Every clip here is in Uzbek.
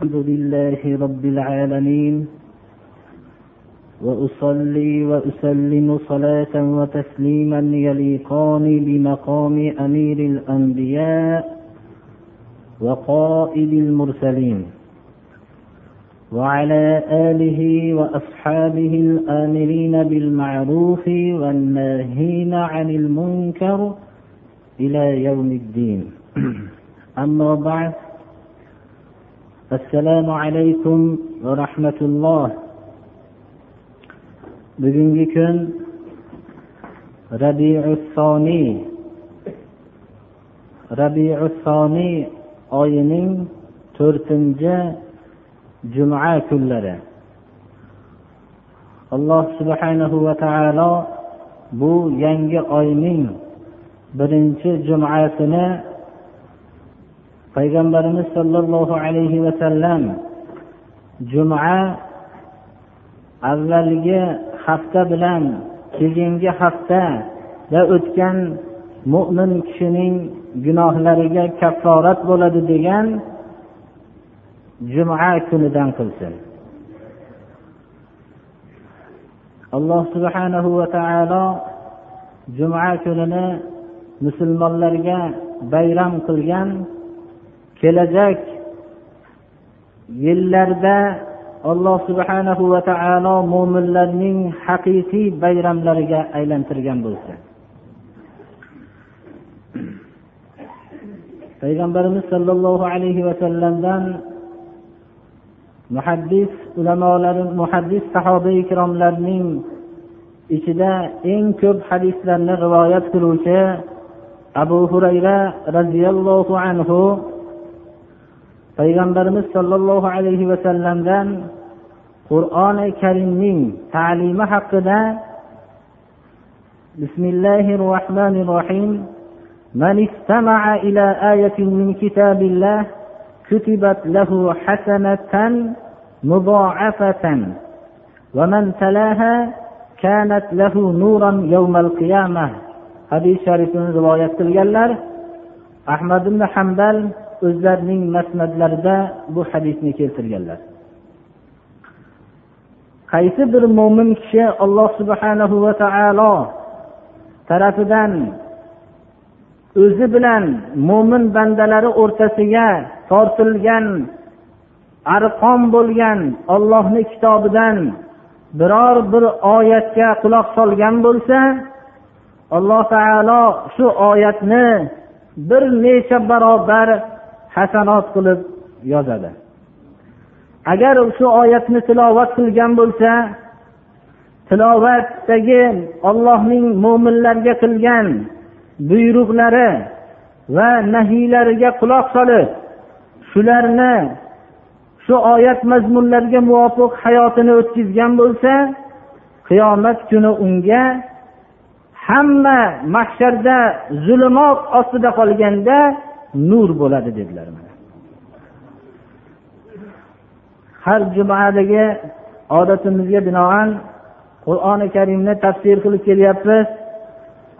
الحمد لله رب العالمين. وأصلي وأسلم صلاة وتسليما يليقان بمقام أمير الأنبياء وقائد المرسلين. وعلى آله وأصحابه الآمرين بالمعروف والناهين عن المنكر إلى يوم الدين. أما بعد assalomu alaykum va rahmatulloh. Bugungi kun rabiusoniy rabiusoniy oyining to'rtinchi juma kunlari. Alloh subhanahu va taolo bu yangi oyning birinchi jumasini payg'ambarimiz sollallohu alayhi vasallam juma avvalgi hafta bilan keyingi haftada o'tgan mo'min kishining gunohlariga kafforat bo'ladi degan juma kunidan qilsin. Alloh subhanahu va taolo juma kunini musulmonlarga bayram qilgan kelajak yillarda alloh subhanahu va taolo mo'minlarning haqiqiy bayramlariga aylantirgan bo'lsin payg'ambarimiz sollallohu alayhi vasallamdan muhaddis ulamolari muhaddis sahoba ikromlarning ichida eng ko'p hadislarni rivoyat qiluvchi abu hurayra roziyallohu anhu payg'ambarimiz sollallohu alayhi vasallamdan qur'oni karimning ta'limi haqida bismillahi rohmanir rohim من استمع إلى آية من كتاب الله كتبت له حسنة مضاعفة ومن تلاها كانت له نورا يوم القيامة hadis sharifini rivoyat qilganlar ahmad ibn hambal o'zlarining masnadlarida bu hadisni keltirganlar. Qaysi bir mo'min kishi alloh subhanahu va taolo tarafidan o'zi bilan mo'min bandalari o'rtasiga tortilgan arqon bo'lgan ollohni kitobidan biror bir oyatga quloq solgan bo'lsa alloh taolo shu oyatni bir necha barobar hasanot qilib yozadi. Agar shu oyatni tilovat qilgan bo'lsa tilovatdagi ollohning mo'minlarga qilgan buyruqlari va nahiylariga quloq solib shularni shu oyat mazmunlariga muvofiq hayotini o'tkazgan bo'lsa qiyomat kuni unga hamma mahsharda zulmot ostida qolganda nur bo'ladi dedilar har jumadagi odatimizga binoan qur'oni karimni tafsir qilib kelyapmiz.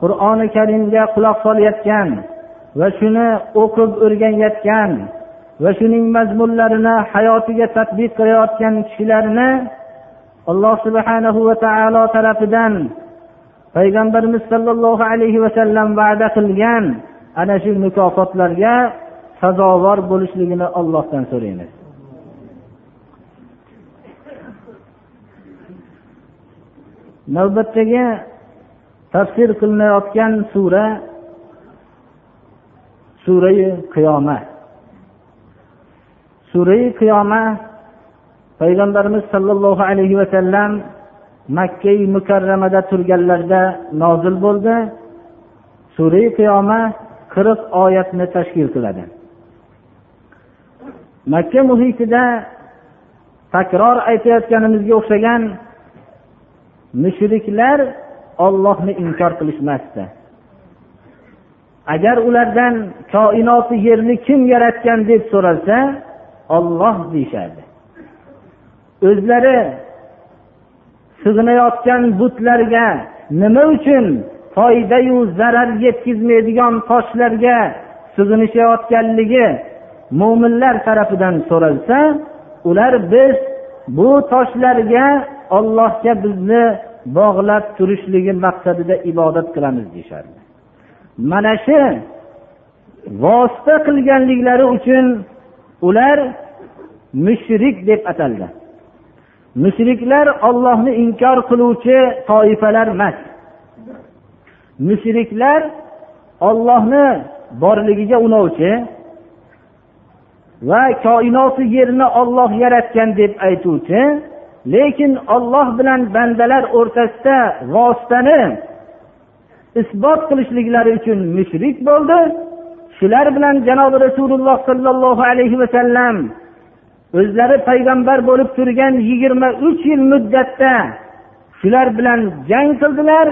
Qur'oni karimga quloq solayotgan va shuni o'qib o'rganayotgan va shuning mazmunlarini hayotiga tadbiq qilayotgan kishilarni alloh subhanahu va taolo tarafidan payg'ambarimiz sollallohu alayhi vasallam va'da qilgan ana shu mukofotlarga sazovor bo'lishligini ollohdan so'raymiz. Navbatdagi tafsir qilinayotgan sura surai qiyoma. Surai qiyoma payg'ambarimiz sollallohu alayhi vasallam makkai mukarramada turganlarida nozil bo'ldi. Surai qiyoma qirq oyatni tashkil qiladi. Makka muhitida takror aytayotganimizga o'xshagan mushriklar ollohni inkor qilishmasdi. Agar ulardan koinoti yerni kim yaratgan deb so'ralsa olloh deyishardi. O'zlari sig'inayotgan butlarga nima uchun foydayu zarar yetkazmaydigan toshlarga sig'inishayotganligi mo'minlar tarafidan so'ralsa ular biz bu toshlarga ollohga bizni bog'lab turishligi maqsadida ibodat qilamiz deyishardi. Mana shu vosita qilganliklari uchun ular mushrik deb ataldi. Mushriklar ollohni inkor qiluvchi toifalar emas. Mushriklar ollohni borligiga unovchi va koinoti yerni olloh yaratgan deb aytuvchi lekin olloh bilan bandalar o'rtasida vositani isbot qilishliklari uchun mushrik bo'ldi. Shular bilan janobi rasululloh sollallohu alayhi vasallam o'zlari payg'ambar bo'lib turgan yigirma uch yil muddatda shular bilan jang qildilar.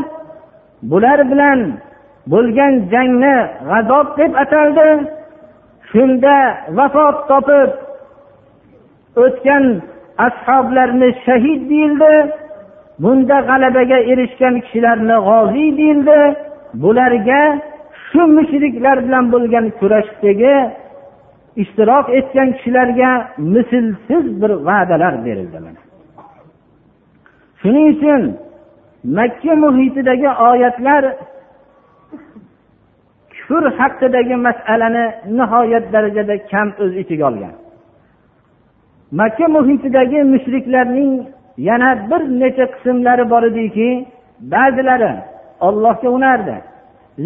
Bular bilan bo'lgan jangni g'azob deb ataldi. Shunda vafot topib o'tgan ashoblarni shahid deyildi. Bunda g'alabaga erishgan kishilarni g'oziy deyildi. Bularga shu mushriklar bilan bo'lgan kurashdagi ishtirok etgan kishilarga mislsiz bir va'dalar berildi shuning uchun makka muhitidagi oyatlar kufr haqidagi masalani nihoyat darajada kam o'z ichiga olgan. Makka muhitidagi mushriklarning yana bir necha qismlari bor ediki ba'zilari ollohga unardi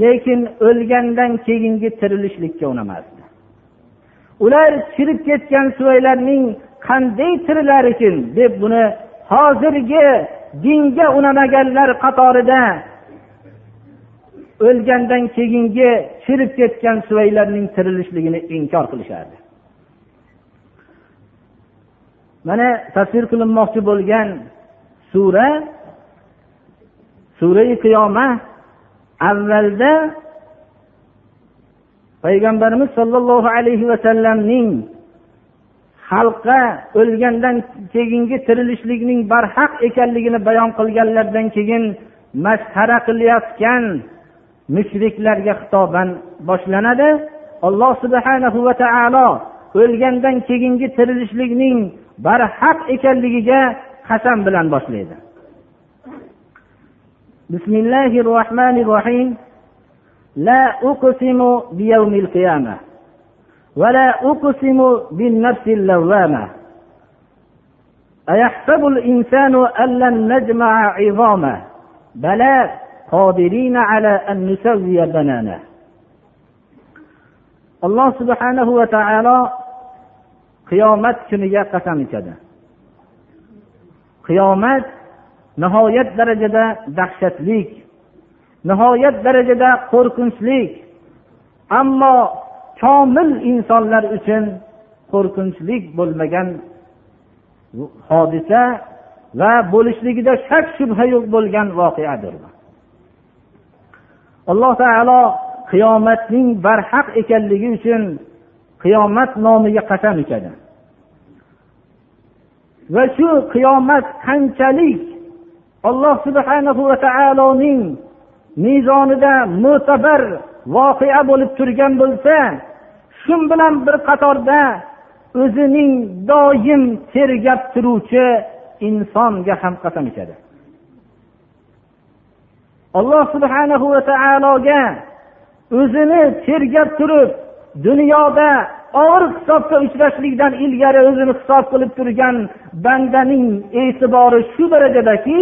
lekin o'lgandan keyingi tirilishlikka unamasdi. Ular chirib ketgan suvaylarning qanday tirilarkin deb buni hozirgi dinga unamaganlar qatorida o'lgandan keyingi chirib ketgan suvaylarning tirilishligini inkor qilishardi. Mana tafsir qilinmoqchi bo'lgan sura surai qiyoma avvalda payg'ambarimiz sollallohu alayhi vasallamning xalqqa o'lgandan keyingi tirilishlikning barhaq ekanligini bayon qilganlaridan keyin masxara qilayotgan mushriklarga xitoban boshlanadi. Alloh subhanahu va taolo o'lgandan keyingi tirilishlikning barhaq ekanligiga qasam bilan boshlaydi. Bismillahi rohmanir rohiym la uqsimu biyawmil qiyamah. ولا أقسم بالنفس اللوامة أيحسب الإنسان أن لن نجمع عظامه بلى قادرين على أن نسوي بنانه alloh subhanahu va taolo qiyomat kuniga qasam ichadi qiyomat nihoyat darajada dahshatlik nihoyat darajada qo'rqinchli ammo komil insonlar uchun qo'rqinchlik bo'lmagan hodisa va bo'lishligida shak shubha yo'q bo'lgan voqeadir. Alloh taolo qiyomatning barhaq ekanligi uchun qiyomat nomiga qasam ichadi va shu qiyomat qanchalik alloh subhanahu va taoloning mezonida mo'tabar voqea bo'lib turgan bo'lsa shu bilan bir qatorda o'zining doim tergab turuvchi insonga ham qasam ichadi. Alloh subhanahu va taologa o'zini tergab turib dunyoda og'ir hisobga uchrashlikdan ilgari o'zini hisob qilib turgan bandaning e'tibori shu darajadaki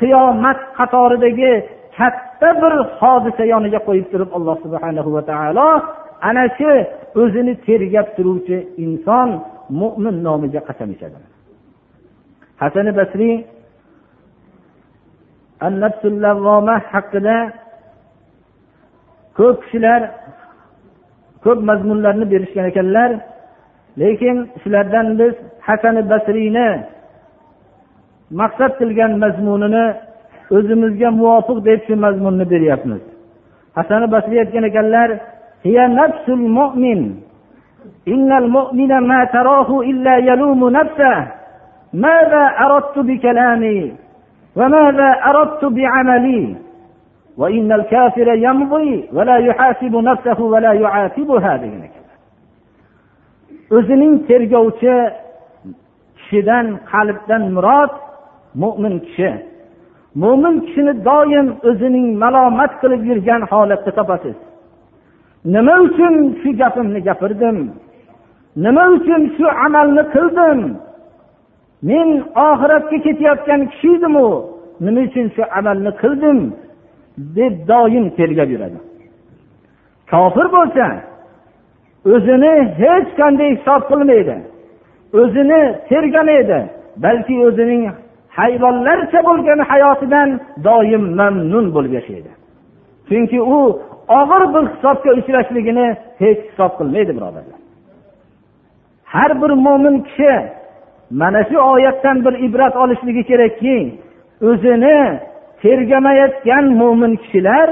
qiyomat qatoridagi katta bir hodisa yoniga qo'yib turib alloh subhanahu va taolo ana shu o'zini tergab turuvchi inson mo'min nomiga qasam ichadi. Hasan basriy haqida ko'p kishilar ko'p mazmunlarni berishgan ekanlar lekin shulardan biz hasani basriyni maqsad qilgan mazmunini o'zimizga muvofiq deb shu mazmunni beryapmiz. Hasani basriy aytgan ekanlar إن المؤمن ما تراه إلا يلوم نفسه ماذا أردت بكلامي وماذا أردت بعملي وإن الكافر يمضي ولا يحاسب نفسه ولا يعاتبها o'zining tergovchi kishidan qalbdan murod mo'min kishi mo'min kishini doim o'zining malomat qilib yurgan holatda topasiz nima uchun shu gapimni gapirdim? Nima uchun shu amalni qildim? Men oxiratga ketayotgan kishi edimu nima uchun shu amalni qildim? deb doim tergab yuradi. Kofir bo'lsa o'zini hech qanday hisob qilmaydi. O'zini tergamaydi balki o'zining hayvonlarcha bo'lgan hayotidan doim mamnun bo'lib yashaydi. Chunki u og'ir bir hisobga uchrashligini hech hisob qilmaydi birodarlar. Har bir mo'min kishi mana shu oyatdan bir ibrat olishligi kerakki o'zini tergamayotgan mo'min kishilar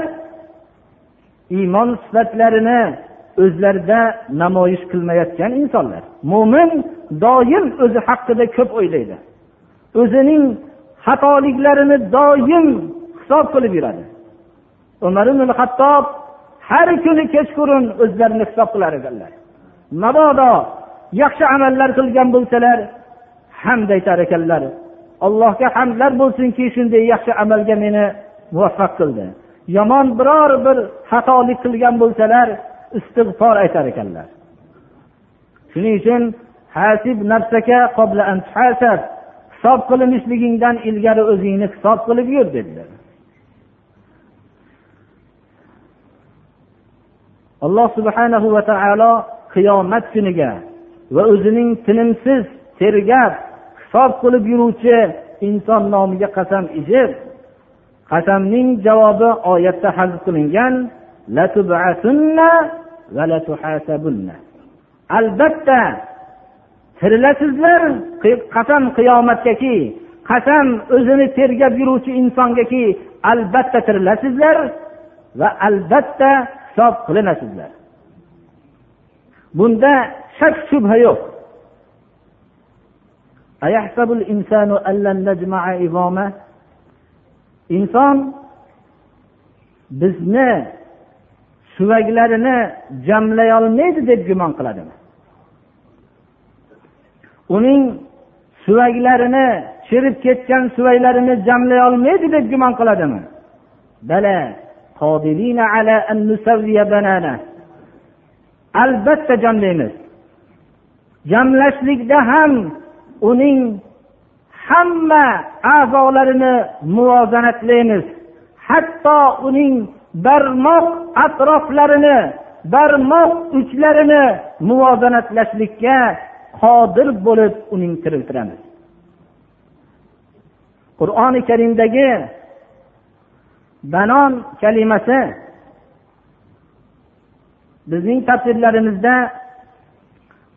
iymon sifatlarini o'zlarida namoyish qilmayotgan insonlar. Mo'min doim o'zi haqida ko'p o'ylaydi. O'zining xatoliklarini doim hisob qilib yuradi. Umar ibn hattob har kuni kechqurun o'zlarini hisob qilar ekanlar mabodo yaxshi amallar qilgan bo'lsalar hamd aytar ekanlar. Allohga hamdlar bo'lsinki shunday yaxshi amalga meni muvaffaq qildi. Yomon biror bir xatolik qilgan bo'lsalar istig'for aytar ekanlar. Shuning uchun hasib nafsaka qabla an hisob qilinishligingdan ilgari o'zingni hisob qilib yur dedilar. Alloh subhanahu va taolo qiyomat kuniga va o'zining tinimsiz tergab hisob qilib yuruvchi inson nomiga qasam ichib qasamning javobi oyatda hazb qilingan albatta tirilasizlar qasam qiyomatgaki qasam o'zini tergab yuruvchi insongaki albatta tirilasizlar va albatta hisob qilinasizlar. Bunda shak shubha yo'q. Inson bizni suvaklarini jamlayolmaydi deb gumon qiladimi? Uning suvaklarini chirib ketgan suvaklarini jamlay olmaydi deb gumon qiladimi? Bala albatta jamlaymiz. Jamlashlikda ham uning hamma a'zolarini muvozanatlaymiz. Hatto uning barmoq atroflarini barmoq uchlarini muvozanatlashlikka qodir bo'lib uning tiriltiramiz. Qur'oni karimdagi banon kalimasi bizning tafsirlarimizda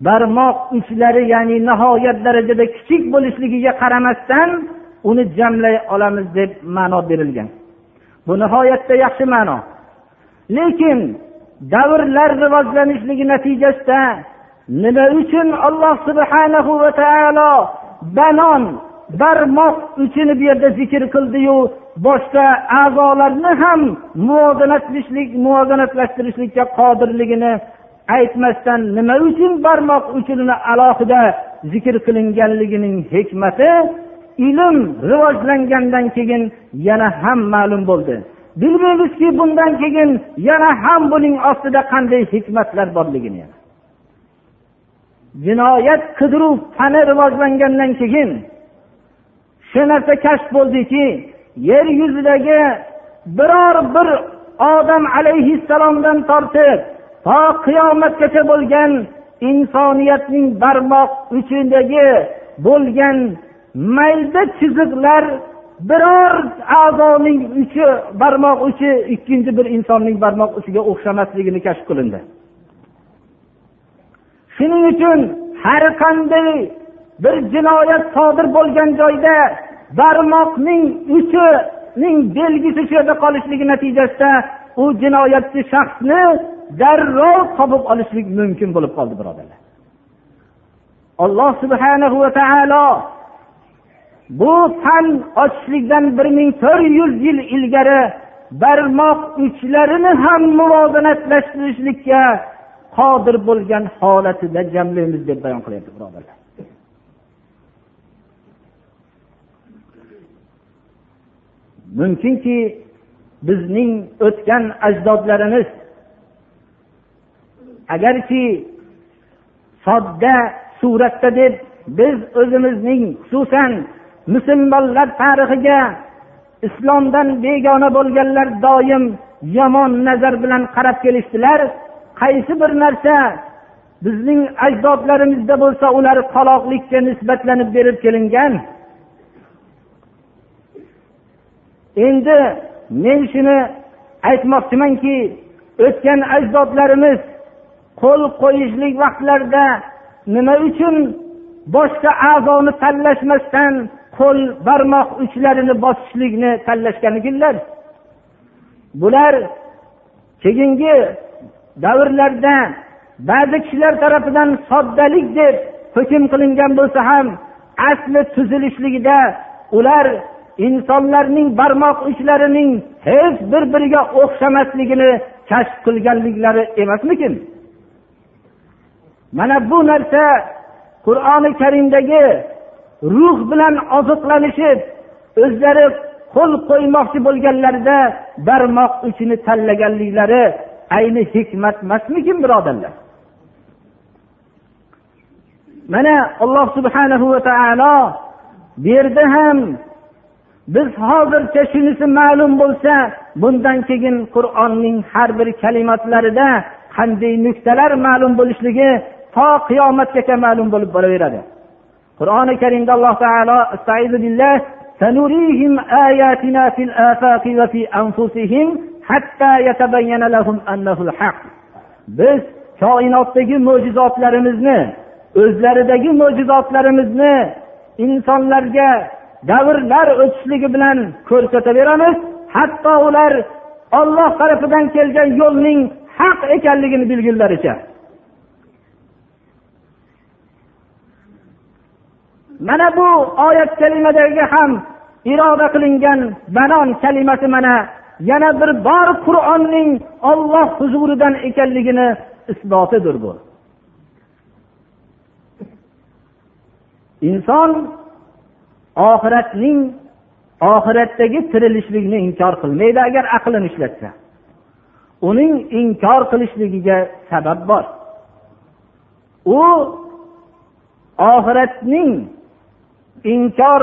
barmoq uchlari ya'ni nihoyat darajada kichik bo'lishligiga qaramasdan uni jamlay olamiz deb ma'no berilgan. Bu nihoyatda yaxshi ma'no. Lekin davrlar rivojlanishligi natijasida nima uchun alloh subhanahu va taolo banon barmoq uchini bu yerda zikr qildiyu boshqa a'zolarni ham muvozanatlashlik muvozanatlashtirishlikka qodirligini aytmasdan nima uchun barmoq uchini alohida zikr qilinganligining hikmati ilm rivojlangandan keyin yana ham ma'lum bo'ldi. Bilmaymizki bundan keyin yana ham buning ostida qanday hikmatlar borligini jinoyat qidiruv fani rivojlangandan keyin shu narsa kashf bo'ldiki yer yuzidagi biror bir odam alayhissalomdan tortib to qiyomatgacha bo'lgan insoniyatning barmoq uchidagi bo'lgan mayda chiziqlar biror a'zoning uchi barmoq uchi ikkinchi bir insonning barmoq uchiga o'xshamasligini kashf qilindi. Shuning uchun har qanday bir jinoyat sodir bo'lgan joyda barmoqning uchining belgisi shu yerda qolishligi natijasida u jinoyatchi shaxsni darrov topib olishlik mumkin bo'lib qoldi birodarlar. Alloh subhanahu va taolo bu fan ochishlikdan bir ming to'rt yuz yil ilgari barmoq uchlarini ham muvozanatlashtirishlikka qodir bo'lgan holatida jamlaymiz deb bayon qilyapti birodarlar. Mumkinki bizning o'tgan ajdodlarimiz agarki sodda suratda deb biz o'zimizning xususan musulmonlar tarixiga islomdan begona bo'lganlar doim yomon nazar bilan qarab kelishdilar qaysi bir narsa bizning ajdodlarimizda bo'lsa ular qaloqlikka nisbatlanib berib kelingan? Endi men shuni aytmoqchimanki o'tgan ajdodlarimiz qo'l qo'yishlik vaqtlarida nima uchun boshqa a'zoni tanlashmasdan qo'l barmoq uchlarini bosishlikni tanlashganikinlar bular keyingi davrlarda ba'zi kishilar tarafidan soddalik deb hukm qilingan bo'lsa ham asli tuzilishligida ular insonlarning barmoq uchlarining hech bir biriga o'xshamasligini kashf qilganliklari emasmikin? Mana bu narsa qur'oni karimdagi ruh bilan oziqlanishib o'zlari qo'l qo'ymoqchi bo'lganlarida barmoq uchini tanlaganliklari ayni hikmat emasmikin birodarlar? Mana alloh subhanahu va taolo bu yerda ham biz hozircha shunisi ma'lum bo'lsa bundan keyin qur'onning har bir kalimatlarida qanday nuqtalar ma'lum bo'lishligi to qiyomatgacha ma'lum bo'lib boraveradi qur'oni karimda alloh taolo سنريهم آياتنا في الآفاق وفي أنفسهم حتى يتبين لهم أنه الحق biz koinotdagi mo'jizotlarimizni o'zlaridagi mo'jizotlarimizni insonlarga davrlar o'tishligi bilan ko'rsataveramiz hatto ular olloh tarafidan kelgan yo'lning haq ekanligini bilgunlaricha mana bu oyat kalimadagi ham iroda qilingan banon kalimasi mana yana bir bor qur'onning olloh huzuridan ekanligini isbotidir bu. Inson oxiratning oxiratdagi tirilishlikni inkor qilmaydi agar aqlini ishlatsa. Uning inkor qilishligiga sabab bor. U oxiratning inkor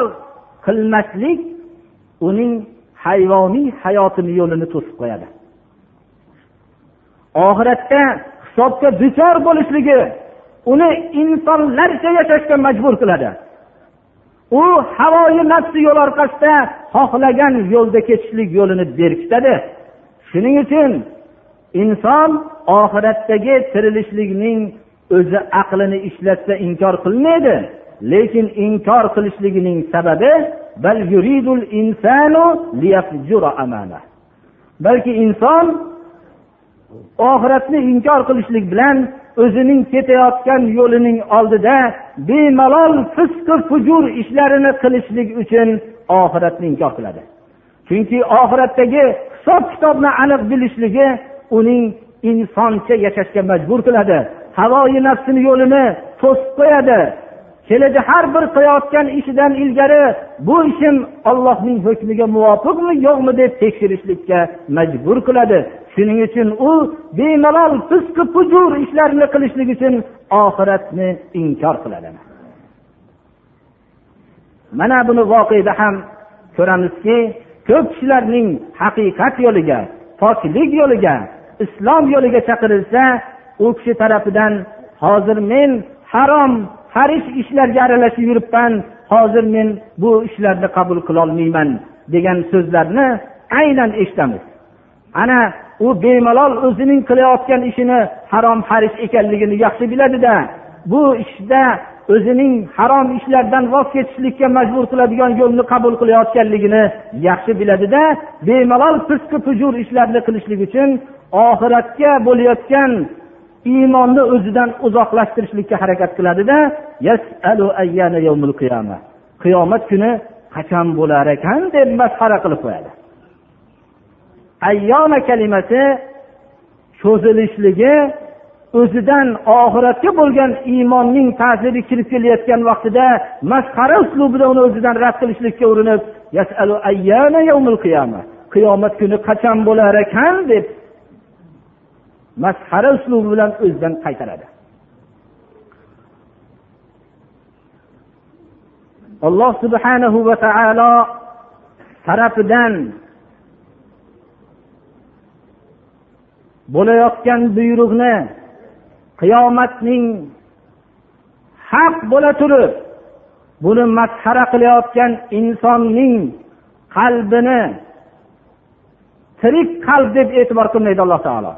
qilmaslik uning hayvoniy hayotini yo'lini to'sib qo'yadi. Oxiratda hisobga duchor bo'lishligi uni insonlarcha yashashga majbur qiladi. U havoyi nafsi yo'l orqasida xohlagan yo'lda ketishlik yo'lini berkitadi. Shuning uchun inson oxiratdagi tirilishlikning o'zi aqlini ishlatsa inkor qilmaydi lekin inkor qilishligining sababi balki inson oxiratni inkor qilishlik bilan o'zining ketayotgan yo'lining oldida bemalol fisqi fujur ishlarini qilishlik uchun oxiratni inkor qiladi. Chunki oxiratdagi hisob kitobni aniq bilishligi uning insoncha yashashga majbur qiladi. Havoyi nafsini yo'lini to'sib qo'yadi. Kelajak har bir qilayotgan ishidan ilgari bu ishim ollohning hukmiga muvofiqmi yo'qmi deb tekshirishlikka majbur qiladi. Shuning uchun u bemalol fisqi fujur ishlarni qilishlik uchun oxiratni inkor qiladi. Mana buni voqeda ham ko'ramizki ko'p kishilarning haqiqat yo'liga poklik yo'liga islom yo'liga chaqirilsa u kishi tarafidan hozir men harom harish ishlarga aralashib yuribman hozir men bu ishlarni qabul qilolmayman degan so'zlarni aynan eshitamiz. Ana u bemalol o'zining qilayotgan ishini harom harish ekanligini yaxshi biladida. Bu ishda o'zining harom ishlardan voz kechishlikka majbur qiladigan yo'lni qabul qilayotganligini yaxshi biladida bemalol fisqi pujur ishlarni qilishlik uchun oxiratga bo'layotgan iymonni o'zidan uzoqlashtirishlikka harakat qiladida qiyomat kuni qachon bo'lar ekan deb masxara qilib qo'yadi. Ayyoma kalimasi cho'zilishligi o'zidan oxiratga bo'lgan iymonning ta'siri kirib kelayotgan vaqtida masxara uslubida uni o'zidan rad qilishlikka urinib qiyomat kuni qachon bo'lar ekan deb masxara uslubi bilan o'zidan qaytaradi. Alloh subhanahu va taolo tarafidan bo'layotgan buyruqni qiyomatning haq bo'la turib buni masxara qilayotgan insonning qalbini tirik qalb deb e'tibor qilmaydi alloh taolo.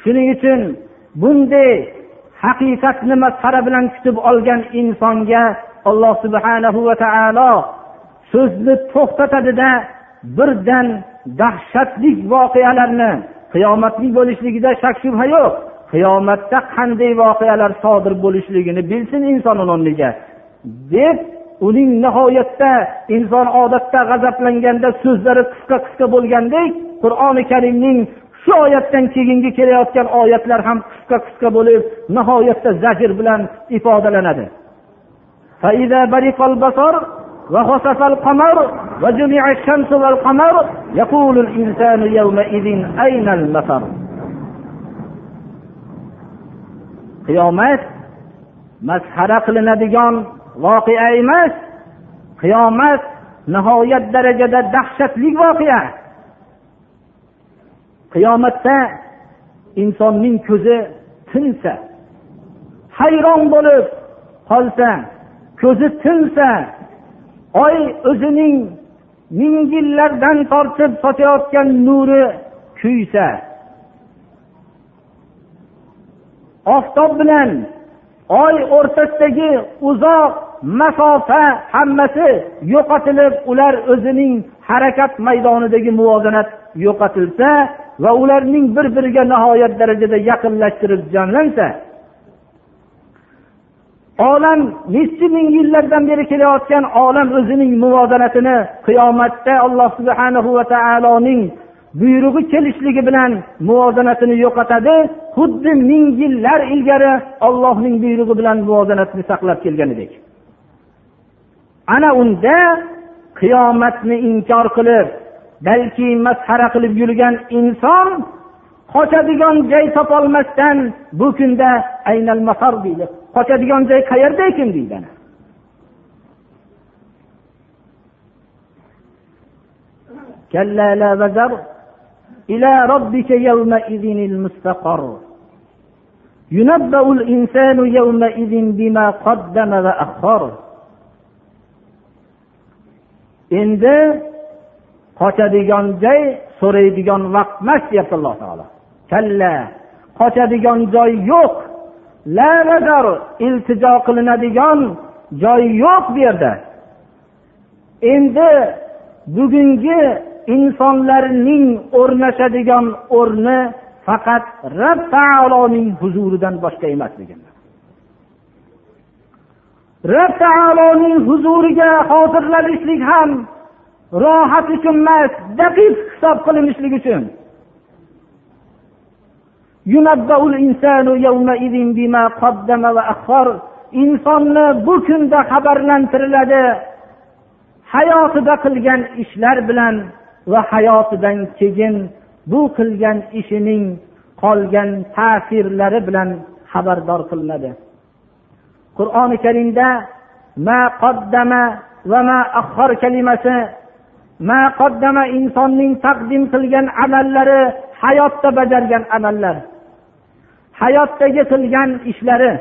Shuning uchun bunday haqiqatni masxara bilan kutib olgan insonga alloh subhanahu va taolo so'zni to'xtatadida birdan dahshatli voqealarni qiyomatning bo'lishligida shak shubha yo'q. Qiyomatda qanday voqealar sodir bo'lishligini bilsin inson o'rniga. Deb uning nihoyatda inson odatda g'azablanganda so'zlari qisqa qisqa bo'lgandek qur'oni karimning shu oyatdan keyingi kelayotgan oyatlar ham qisqa qisqa bo'lib nihoyatda zajr bilan ifodalanadi. وخسف القمر وجمع الشمس والقمر يقول الإنسان يومئذ أين المفر qiyomat masxara qilinadigan voqea emas qiyomat nihoyat darajada dahshatli voqea qiyomatda insonning ko'zi tinsa hayron bo'lib qolsa ko'zi tinsa oy o'zining ming yillardan tortib sotayotgan nuri kuysa oftob bilan oy o'rtasidagi uzoq masofa hammasi yo'qotilib ular o'zining harakat maydonidagi muvozanat yo'qotilsa va ularning bir biriga nihoyat darajada yaqinlashtirib jamlansa olam nechi ming yillardan beri kelayotgan olam o'zining muvozanatini qiyomatda alloh subhana va taoloning buyrug'i kelishligi bilan muvozanatini yo'qotadi xuddi ming yillar ilgari ollohning buyrug'i bilan muvozanatni saqlab kelganidek. Ana unda qiyomatni inkor qilib balki masxara qilib yurgan inson qochadigan joy topolmasdan bu kunda aynal masar deydi qochadigan joy qayerda ekan deydi كلا لا وزر إلى ربك يومئذ المستقر ينبأ الإنسان يومئذ بما قدم وأخر endi qochadigan joy so'raydigan vaqt emas deyapti alloh taolo kalla qochadigan joy yo'q La nazar iltijo qilinadigan joyi yo'q bu yerda. Endi bugungi insonlarning o'rnashadigan o'rni faqat rob taoloning huzuridan boshqa emas deganlar. Rob taoloning huzuriga hozirlanishlik ham rohat uchun emas daqiq hisob qilinishlik uchun. Insonni bu kunda xabarlantiriladi. Hayotida qilgan ishlar bilan va hayotidan keyin bu qilgan ishining qolgan ta'sirlari bilan xabardor qilinadi. Qur'oni karimda ma qoddama va ma ahhor kalimasi ma qoddama insonning taqdim qilgan amallari hayotda bajargan amallar hayotdagi qilgan ishlari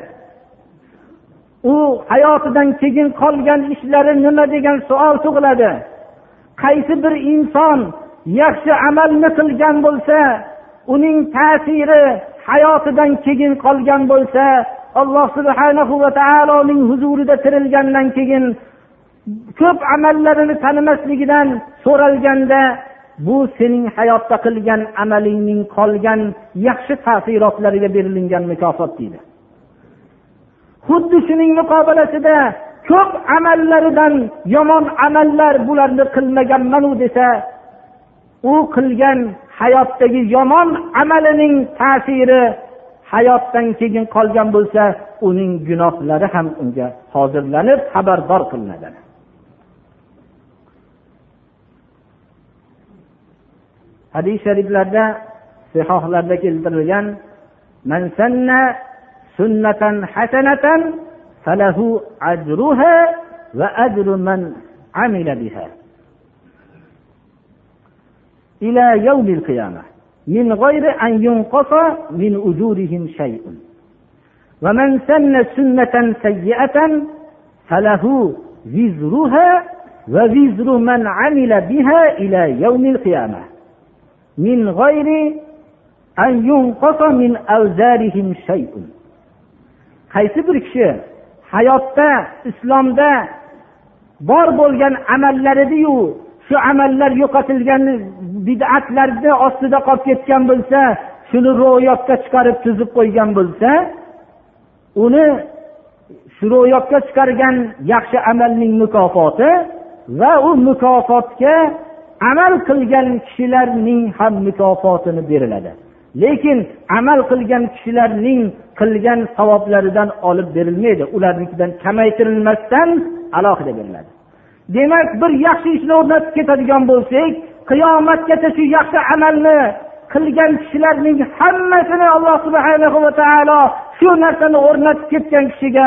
u hayotidan keyin qolgan ishlari nima degan savol tug'iladi. Qaysi bir inson yaxshi amalni qilgan bo'lsa uning ta'siri hayotidan keyin qolgan bo'lsa alloh subhanahu va taoloning huzurida tirilgandan keyin ko'p amallarini tanimasligidan so'ralganda bu sening hayotda qilgan amalingning qolgan yaxshi tasirotlariga berilingan mukofot deydi. Xuddi shuning muqobilasida ko'p amallaridan yomon amallar bularni qilmaganmanu desa u qilgan hayotdagi yomon amalining ta'siri hayotdan keyin qolgan bo'lsa uning gunohlari ham unga hozirlanib xabardor qilinadi. Hadis shariflarda sihohlarda keltirilgan man sanna sunnatan hasanatan falahu ajruha va ajru man amila biha ila yawmil qiyamah من غير أن ينقص من أجورهم شيء ومن سن سنة سيئة فله وزرها ووزر من عمل بها إلى يوم القيامة min g'ayri an yunqasa min avzarihim shay'un. Qaysi bir kishi hayotda islomda bor bo'lgan amallaridiyu shu amallar yo'qotilgan bid'atlarni ostida qolib ketgan bo'lsa shuni ro'yobga chiqarib tuzib qo'ygan bo'lsa uni shu ro'yobga chiqargan yaxshi amalning mukofoti va u mukofotga amal qilgan kishilarning ham mukofotini beriladi. Lekin amal qilgan kishilarning qilgan savoblaridan olib berilmaydi. Ularnikidan kamaytirilmasdan alohida beriladi. Demak bir yaxshi ishni o'rnatib ketadigan bo'lsak qiyomatgacha shu yaxshi amalni qilgan kishilarning hammasini alloh subhana va taolo shu narsani o'rnatib ketgan kishiga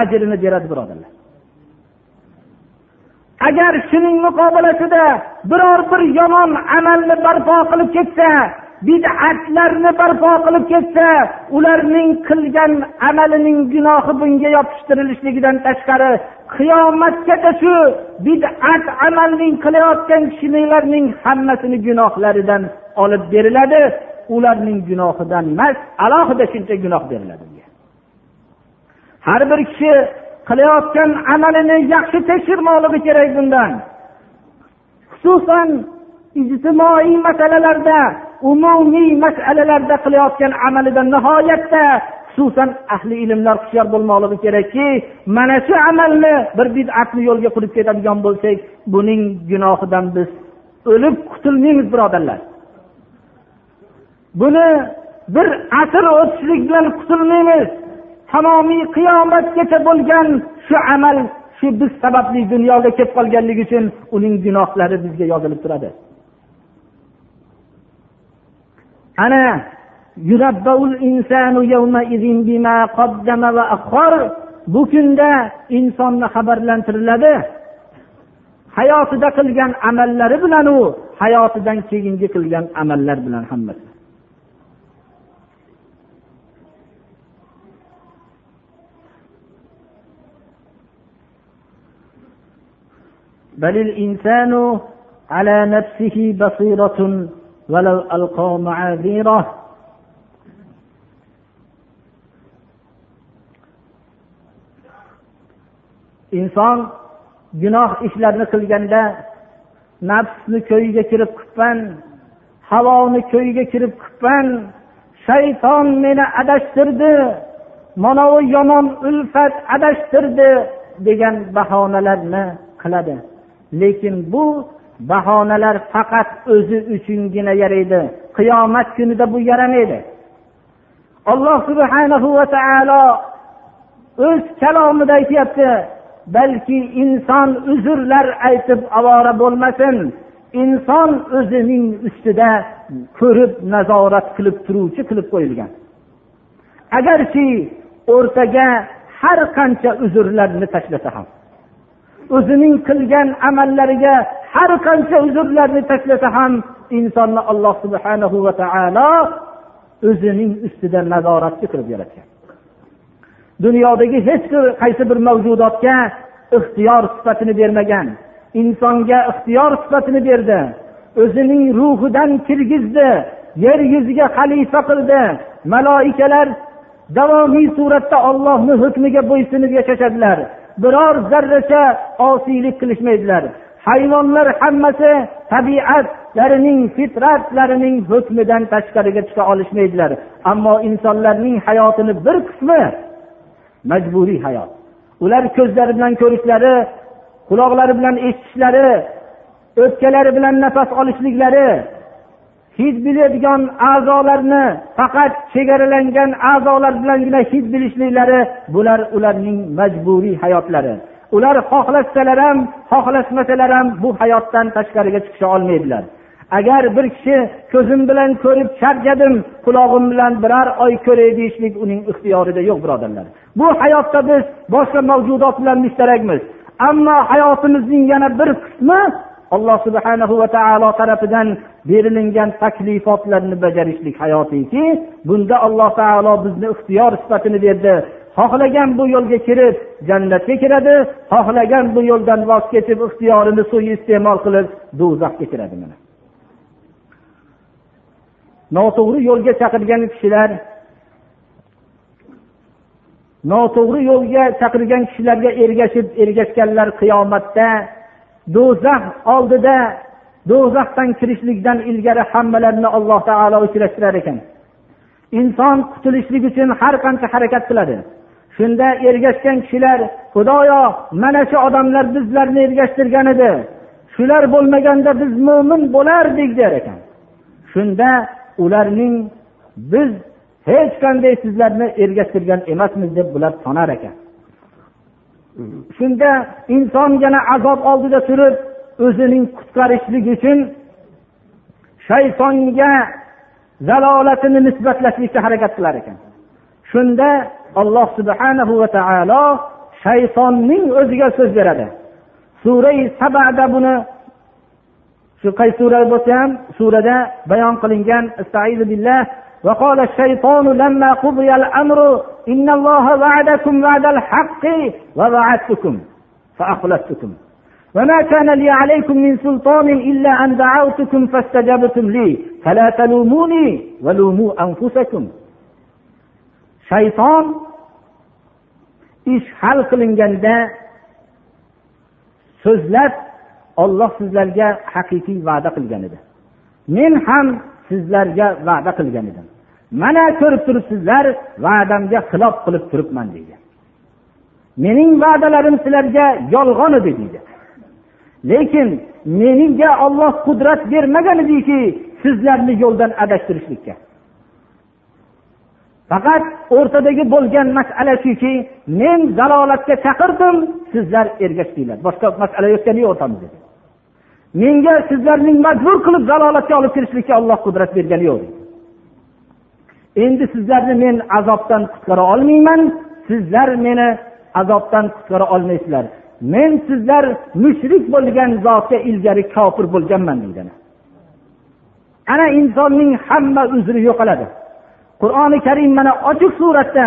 ajrini beradi birodarlar. Agar shuning muqobilasida biror bir yomon amalni barpo qilib ketsa bid'atlarni barpo qilib ketsa ularning qilgan amalining gunohi bunga yopishtirilishligidan tashqari qiyomatgacha shu bid'at amalning qilayotgan kishilarning hammasini gunohlaridan olib beriladi. Ularning gunohidan emas alohida shuncha gunoh beriladi har bir kishi qilayotgan amalini yaxshi tekshirmoqligi kerak bundan. Xususan ijtimoiy masalalarda umumiy masalalarda qilayotgan amalida nihoyatda xususan ahli ilmlar hushyor bo'lmoqligi kerakki mana shu amalni bir bid'atni yo'lga qo'yib ketadigan bo'lsak buning gunohidan biz o'lib qutulmaymiz birodarlar. Buni bir asr o'tishlik bilan qutulmaymiz. Tamomiy qiyomatgacha bo'lgan shu amal shu biz sababli dunyoga kelib qolganligi uchun uning gunohlari bizga yozilib turadi. Ana bu kunda insonni xabarlantiriladi. Hayotida qilgan amallari bilan u hayotidan keyingi qilgan amallar bilan hammasi. بل الإنسان على نفسه بصيرة ولو ألقى معاذيره inson gunoh ishlarni qilganda nafsni ko'yiga kirib qilibman havoni ko'yiga kirib qilibman shayton meni adashtirdi mana u yomon ulfat adashtirdi degan bahonalarni qiladi Lekin bu bahonalar faqat o'zi uchungina yaraydi. Qiyomat kunida bu yaramaydi. Alloh subhanahu va taolo o'z kalomida aytyapti balki inson uzrlar aytib ovora bo'lmasin. Inson o'zining ustida ko'rib nazorat qilib turuvchi qilib qo'yilgan. Agarki o'rtaga har qancha uzrlarni tashlasa ham. O'zining qilgan amallariga har qancha uzrlarni tashlasa ham insonni alloh subhanahu va taolo o'zining ustida nazoratchi qilib yaratgan. Dunyodagi hech qaysi bir mavjudotga ixtiyor sifatini bermagan insonga ixtiyor sifatini berdi o'zining ruhidan kirgizdi yer yuziga xalifa qildi maloikalar davomiy suratda ollohni hukmiga bo'ysunib yashashadilar biror zarracha osiylik qilishmaydilar. Hayvonlar hammasi tabiatlarining fitratlarining hukmidan tashqariga chiqa olishmaydilar. Ammo insonlarning hayotini bir qismi majburiy hayot. Ular ko'zlari bilan ko'rishlari quloqlari bilan eshitishlari o'pkalari bilan nafas olishliklari hid biladigan a'zolarni faqat chegaralangan a'zolar bilangina hid bilishliklari bular ularning majburiy hayotlari. Ular xohlasalar ham xohlasmasalar ham bu hayotdan tashqariga chiqisha olmaydilar. Agar bir kishi ko'zim bilan ko'rib charchadim qulog'im bilan biror oy ko'ray deyishlik uning ixtiyorida yo'q birodarlar. Bu hayotda biz boshqa mavjudot bilan mushtarakmiz ammo hayotimizning yana bir qismi alloh subhanahu va taolo tarafidan berilingan taklifotlarni bajarishlik hayotiki bunda alloh taolo bizni ixtiyor sifatini berdi. Xohlagan bu yo'lga kirib jannatga kiradi xohlagan bu yo'ldan voz kechib ixtiyorini suiiste'mol qilib do'zaxga kiradi mana. Noto'g'ri yo'lga chaqirgan kishilar noto'g'ri yo'lga chaqirgan kishilarga ergashib ergashganlar qiyomatda do'zax oldida do'zaxdan kirishlikdan ilgari hammalarini alloh taolo uchrashtirar ekan. Inson qutulishlik uchun har qancha harakat qiladi. Shunda ergashgan kishilar xudoyo mana shu odamlar bizlarni ergashtirgan edi. Shular bo'lmaganda biz mo'min bo'lardik der ekan. Shunda ularning biz hech qanday sizlarni ergashtirgan emasmiz deb bular sonar ekan. Shunda inson yana azob oldida turib o'zining qutqarishlik uchun shaytonga zalolatini nisbatlashlikka harakat qilar ekan shunda alloh subhanahu va taolo shaytonning o'ziga so'z beradi surai sabada buni shu qaysi sura bo'lsa ham surada bayon qilingan billah وقال الشيطان لما قضي الأمر إن الله وعدكم وعد الحق ووعدتكم فأخلفتكم وما كان لي عليكم من سلطان إلا أن دعوتكم فاستجبتم لي فلا تلوموني ولوموا أنفسكم shayton ish hal qilinganda so'zlab olloh sizlarga haqiqiy va'da qilgan edi men ham sizlarga va'da qilgan edim mana ko'rib turibsizlar va'damga xilof qilib turibman deydi mening va'dalarim sizlarga yolg'on edi deydi lekin menga olloh qudrat bermagan ediki sizlarni yo'ldan adashtirishlikka. Faqat o'rtadagi bo'lgan masala shuki men zalolatga chaqirdim sizlar ergashdinglar. Boshqa masala yo'qgani yo'q o'rtamizda menga sizlarning majbur qilib zalolatga olib kirishlikka olloh qudrat bergani yo'q endi sizlarni men azobdan qutqara olmayman sizlar meni azobdan qutqara olmaysizlar. Men sizlar mushrik bo'lgan zotga ilgari kofir bo'lganman deydi ana insonning hamma uzri yo'qoladi. Qur'oni karim mana ochiq suratda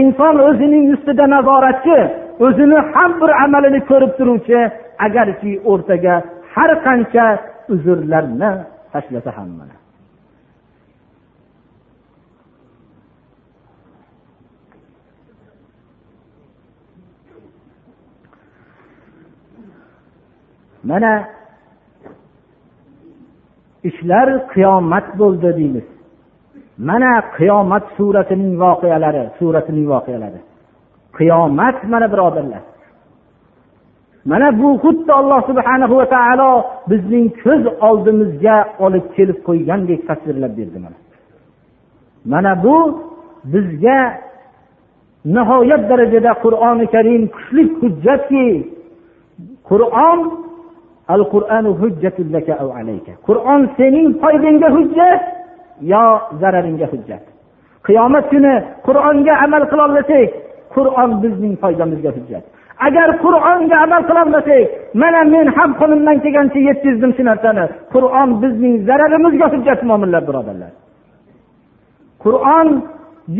inson o'zining ustida nazoratchi o'zini har bir amalini ko'rib turuvchi agarki o'rtaga har qancha uzrlarni tashlasa ham mana. Mana ishlar qiyomat bo'ldi deymiz. Mana qiyomat suratining voqealari suratining voqealari. Qiyomat mana birodarlar. Mana bu xuddi alloh subhanahu va taolo bizning ko'z oldimizga olib kelib qo'ygandek tasvirlab berdi mana. Mana bu bizga nihoyat darajada qur'oni karim kuchli hujjatki qur'on al qur'on sening foydangga hujjat yo zararingga hujjat. Qiyomat kuni qur'onga amal qilolmasak qur'on bizning foydamizga hujjat. Agar qur'onga amal qilolmasak mana men ham qo'limdan kelgancha yetkazdim shu narsani. Qur'on bizning zararimizga hujjat mo'minlar birodarlar. Qur'on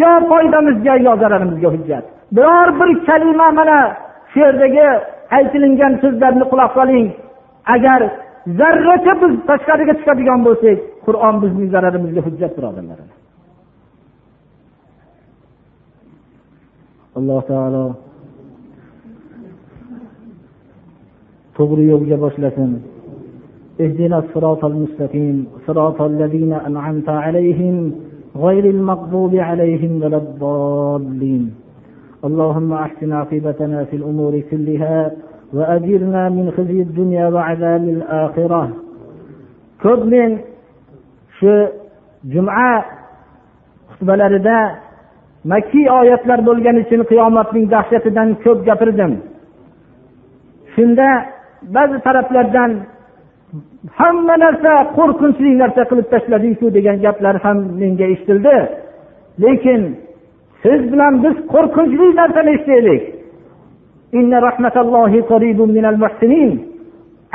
yo foydamizga yo zararimizga hujjat. Biror bir kalima mana shu yerdagi aytilingan so'zlarni quloq soling agar zarracha biz tashqariga chiqadigan bo'lsak qur'on bizning zararimizga hujjat birodarlar alloh taolo to'g'ri yo'lga boshlasin اهدنا الصراط المستقيم صراط الذين أنعمت عليهم غير المغضوب عليهم ولا الضالين اللهم أحسن عاقبتنا في الأمور كلها وأجرنا من خزي الدنيا وعذاب الآخرة ko'p men shu juma xutbalarida makkiy oyatlar bo'lgani uchun qiyomatning dahshatidan ko'p gapirdim shunda ba'zi taraflardan hamma narsa qo'rqinchli narsa qilib tashladingku degan gaplar ham menga eshitildi lekin siz bilan biz qo'rqinchli narsani eshitaylik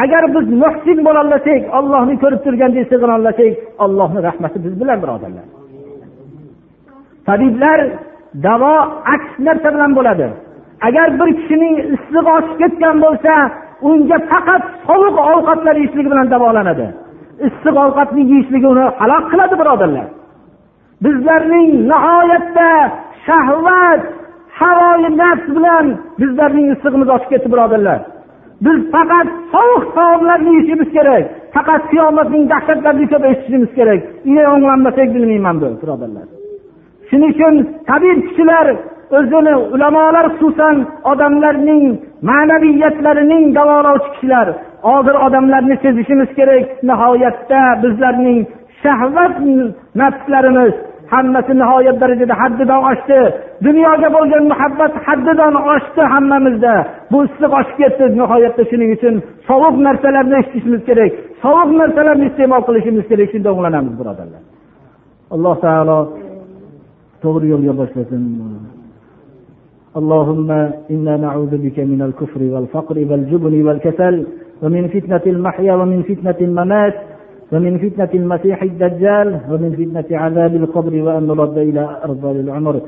agar biz muhsin bo'lolmasak ollohni ko'rib turgandek sig'inolmasak ollohni rahmati biz bilan birodarlar. Tabiblar davo aks narsa bilan bo'ladi. Agar bir kishining issig'i oshib ketgan bo'lsa unga faqat sovuq ovqatlar yeyishligi bilan davolanadi. Issiq ovqatni yeyishligi uni halok qiladi birodarlar. Bizlarning nihoyatda shahvat havoyi nafs bilan bizlarning issig'imiz oshib ketdi birodarlar. Biz faqat sovuq taomlarni yeyishimiz kerak. Faqat qiyomatning dahshatlarini ko'p eshitishimiz kerak. Ine o'nglanmasak bilmayman bu birodarlar. Shuning uchun tabib kishilar o'zini ulamolar xususan odamlarning ma'naviyatlarining davolovchi kishilar. Hozir odamlarni sezishimiz kerak nihoyatda bizlarning shahvat nafslarimiz hammasi nihoyat darajada haddidan oshdi dunyoga bo'lgan muhabbat haddidan oshdi hammamizda bu issiq oshib ketdi nihoyatda shuning uchun sovuq narsalarni eshitishimiz kerak sovuq narsalarni iste'mol qilishimiz kerak shunda o'nglanamiz birodarlar alloh taolo to'g'ri yo'lga boshlasin اللهم إنا نعوذ بك من الكفر والفقر والجبن والكسل ومن فتنة المحيا ومن فتنة الممات ومن فتنة المسيح الدجال ومن فتنة عذاب القبر وأن نرد إلى أرض العمر.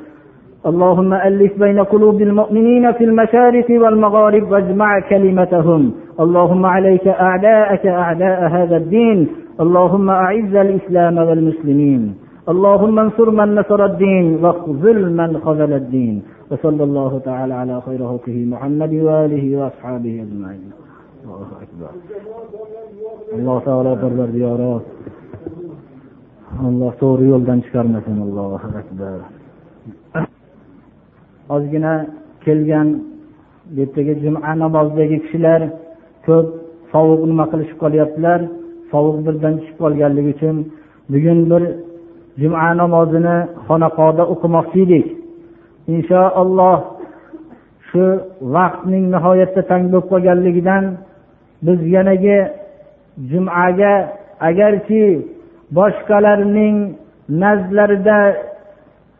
اللهم ألف بين قلوب المؤمنين في المشارق والمغارب واجمع كلمتهم. اللهم عليك أعداءك أعداء هذا الدين. اللهم أعز الإسلام والمسلمين. اللهم انصر من نصر الدين واخذل من خذل الدين. وصلى الله تعالى على خير خلقه محمد وآله وأصحابه أجمعين. الله أكبر. Alloh taolo parvardigoro alloh to'g'ri yo'ldan chiqarmasin allohu akbar. Ozgina kelgan bu yerdagi juma namozidagi kishilar ko'p sovuq nima qilishib qolyaptilar sovuq birdan tushib qolganligi uchun bugun bir juma namozini xonaqoda o'qimoqchi edik inshaalloh shu vaqtning nihoyatda tang bo'lib qolganligidan biz yanagi jumaga agarki boshqalarning nazdlarida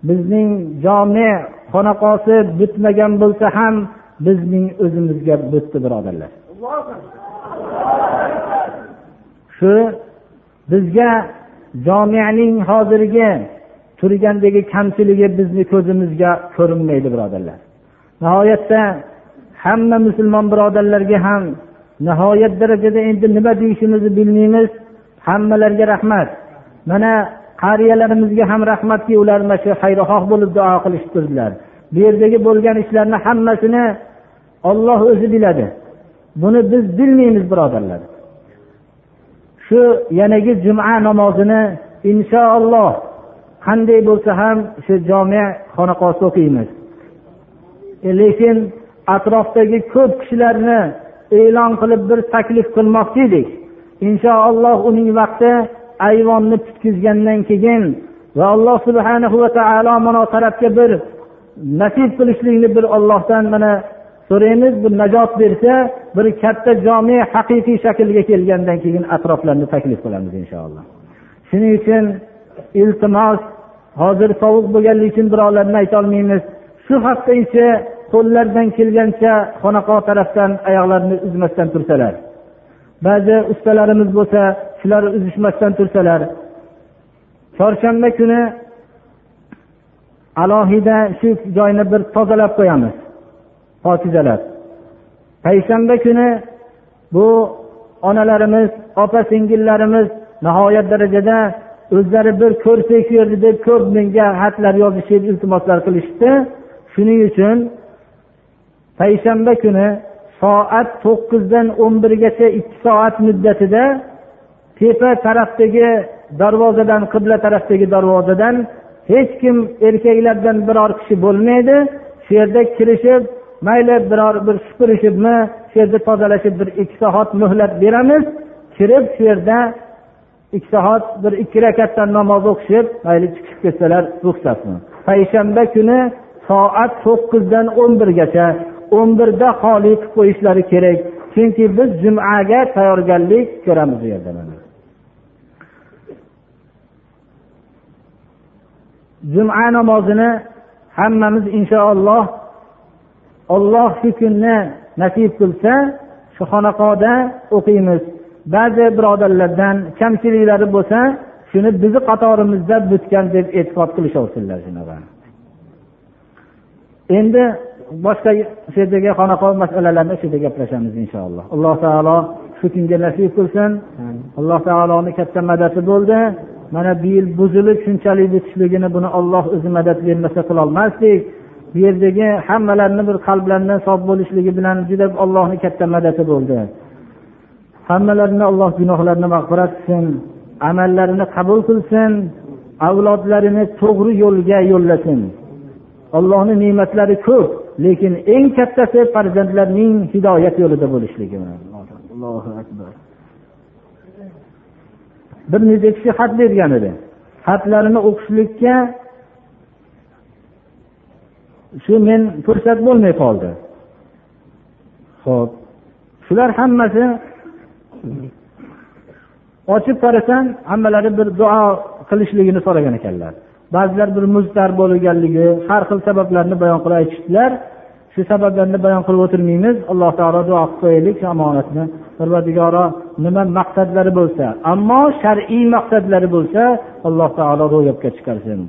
bizning jome xonaqosi bitmagan bo'lsa ham bizning o'zimizga bitdi birodarlar. Shu bizga jomiyaning hozirgi turgandagi kamchiligi bizni ko'zimizga ko'rinmaydi birodarlar. Nihoyatda hamma musulmon birodarlarga ham nihoyat darajada endi nima deyishimizni bilmaymiz. Hammalarga rahmat. Mana qariyalarimizga ham rahmatki ular mana shu xayrixoh bo'lib duo qilishib turdilar. Bu yerdagi bo'lgan ishlarni hammasini olloh o'zi biladi. Buni biz bilmaymiz birodarlar. Shu yanagi juma namozini inshaalloh qanday bo'lsa ham shu jome xonaqosida o'qiymiz. E, lekin atrofdagi ko'p kishilarni e'lon qilib bir taklif qilmoqchi edik inshaalloh uning vaqti ayvonni tutkizgandan keyin va alloh subhana va taolo mana tarafga bir nasib qilishlikni bir ollohdan mana so'raymiz bir najot bersa bir katta jome haqiqiy shaklga kelgandan keyin atroflarni taklif qilamiz inshaalloh. Shuning uchun iltimos hozir sovuq bo'lganligi uchun birovlarni aytolmaymiz shu hafta ichi qo'llaridan kelgancha xonaqo tarafdan oyoqlarini uzmasdan tursalar. Ba'zi ustalarimiz bo'lsa shular uzishmasdan tursalar. Chorshanba kuni alohida shu joyni bir tozalab qo'yamiz pokizalab payshanba kuni bu onalarimiz opa singillarimiz nihoyat darajada o'zlari bir ko'rsak shu yerda deb ko'p menga xatlar yozishib iltimoslar qilishdi shuning uchun payshanba kuni soat to'qqizdan o'n birgacha ikki soat muddatida tepa tarafdagi darvozadan qibla tarafdagi darvozadan hech kim erkaklardan biror kishi bo'lmaydi. Shu yerda kirishib mayli biror bir supurishibmi shu yerda tozalashib bir ikki soat muhlat beramiz. Kirib shu yerda ikki soat bir ikki rakatdan namoz o'qishib mayli chiqib ketsalar ruxsatmi? Payshanba kuni soat to'qqizdan o'n birgacha o'n birda xoli qilib qo'yishlari kerak. Chunki biz jumaga tayyorgarlik ko'ramiz bu yerda juma namozini hammamiz inshaalloh olloh shu kunni nasib qilsa shu xonaqoda o'qiymiz. Ba'zi birodarlardan kamchiliklari bo'lsa shuni bizni qatorimizda bitgan deb e'tiqod qilishaversinlar shunaqa endi boshqa shu yerdagi xonaqo masalalarini shu yerda gaplashamiz inshaalloh. Alloh taolo shu kunga nasib qilsin. Alloh taoloni katta madadi bo'ldi. Mana bu yil buzilib shunchalik bitishligini buni olloh o'zi madad bermasa qilolmasdik. Bu yerdagi hammalarni bir qalblaridan sof bo'lishligi bilan juda ollohni katta madadi bo'ldi. Hammalarini alloh gunohlarini mag'firat qilsin amallarini qabul qilsin avlodlarini to'g'ri yo'lga yo'llasin. Ollohni ne'matlari ko'p lekin eng kattasi farzandlarning hidoyat yo'lida bo'lishligi allohu akbar. Bir necha kishi xat bergan edi. Xatlarini o'qishlikka shu men fursat bo'lmay qoldi. Ho'p shular hammasi ochib qarasam hammalari bir duo qilishligini so'ragan ekanlar ba'zilar bir muztar bo'lganligi har xil sabablarni bayon qilib aytishdilar. Shu sabablarni bayon qilib o'tirmaymiz. Alloh taolo duo qilib qo'yaylik shu omonatni. Parvadigoro nima maqsadlari bo'lsa ammo shar'iy maqsadlari bo'lsa alloh taolo ro'yobga chiqarsin.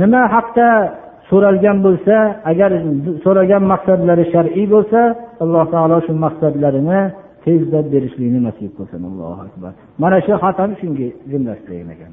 Nima haqda so'ralgan bo'lsa agar so'ragan maqsadlari shar'iy bo'lsa alloh taolo shu maqsadlarini tezda berishlikni nasib qilsin. Allohu akbar. Mana shu xat ham shunga jumlasidan ekan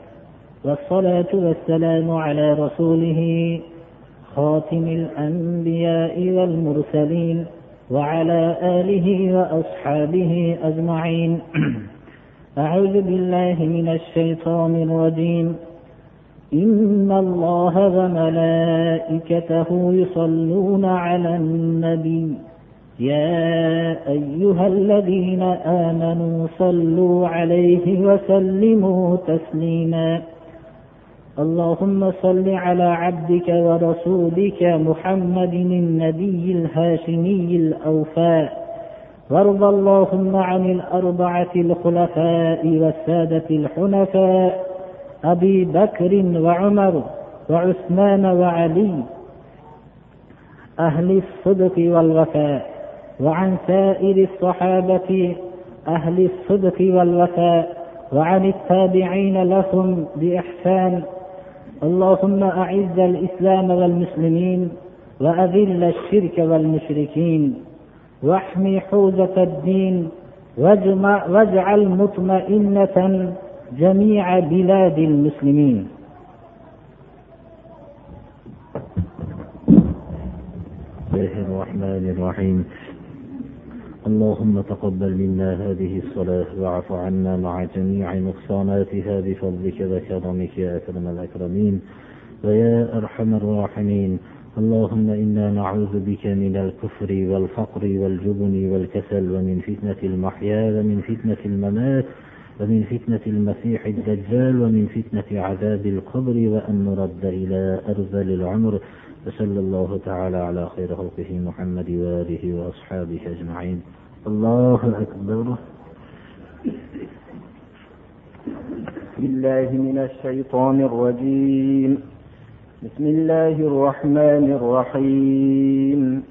والصلاة والسلام على رسوله خاتم الأنبياء والمرسلين وعلى آله وأصحابه أجمعين. أعوذ بالله من الشيطان الرجيم. إن الله وملائكته يصلون على النبي. يا أيها الذين آمنوا صلوا عليه وسلموا تسليما. اللهم صل على عبدك ورسولك محمد النبي الهاشمي الأوفاء وارض اللهم عن الأربعة الخلفاء والسادة الحنفاء أبي بكر وعمر وعثمان وعلي أهل الصدق والوفاء وعن سائر الصحابة أهل الصدق والوفاء وعن التابعين لهم بإحسان اللهم أعز الإسلام والمسلمين وأذل الشرك والمشركين واحمي حوزة الدين واجعل مطمئنة جميع بلاد المسلمين. الله الرحمن الرحيم. اللهم تقبل منا هذه الصلاة واعف عنا مع جميع نقصاناتها بفضلك وكرمك يا أكرم الأكرمين ويا أرحم الراحمين. اللهم إنا نعوذ بك من الكفر والفقر والجبن والكسل ومن فتنة المحيا ومن فتنة الممات ومن فتنة المسيح الدجال ومن فتنة عذاب القبر وأن نرد إلى أرذل العمر. وصلى الله تعالى على خير خلقه محمد وآله وأصحابه أجمعين. الله أكبر. بالله من الشيطان الرجيم. بسم الله الرحمن الرحيم.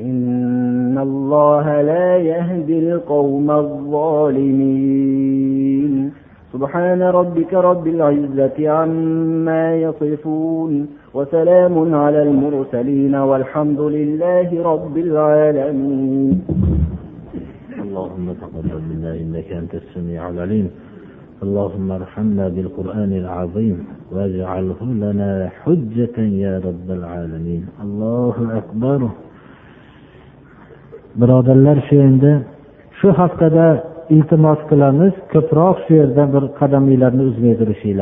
إن الله لا يهدي القوم الظالمين سبحان ربك رب العزة عما يصفون وسلام على المرسلين والحمد لله رب العالمين اللهم تقبل منا إنك أنت السميع العليم. اللهم ارحمنا بالقرآن العظيم واجعله لنا حجة يا رب العالمين. الله أكبر. Birodarlar shu endi shu haftada iltimos qilamiz ko'proq shu yerda bir qadaminglarni uzmay turishinglar.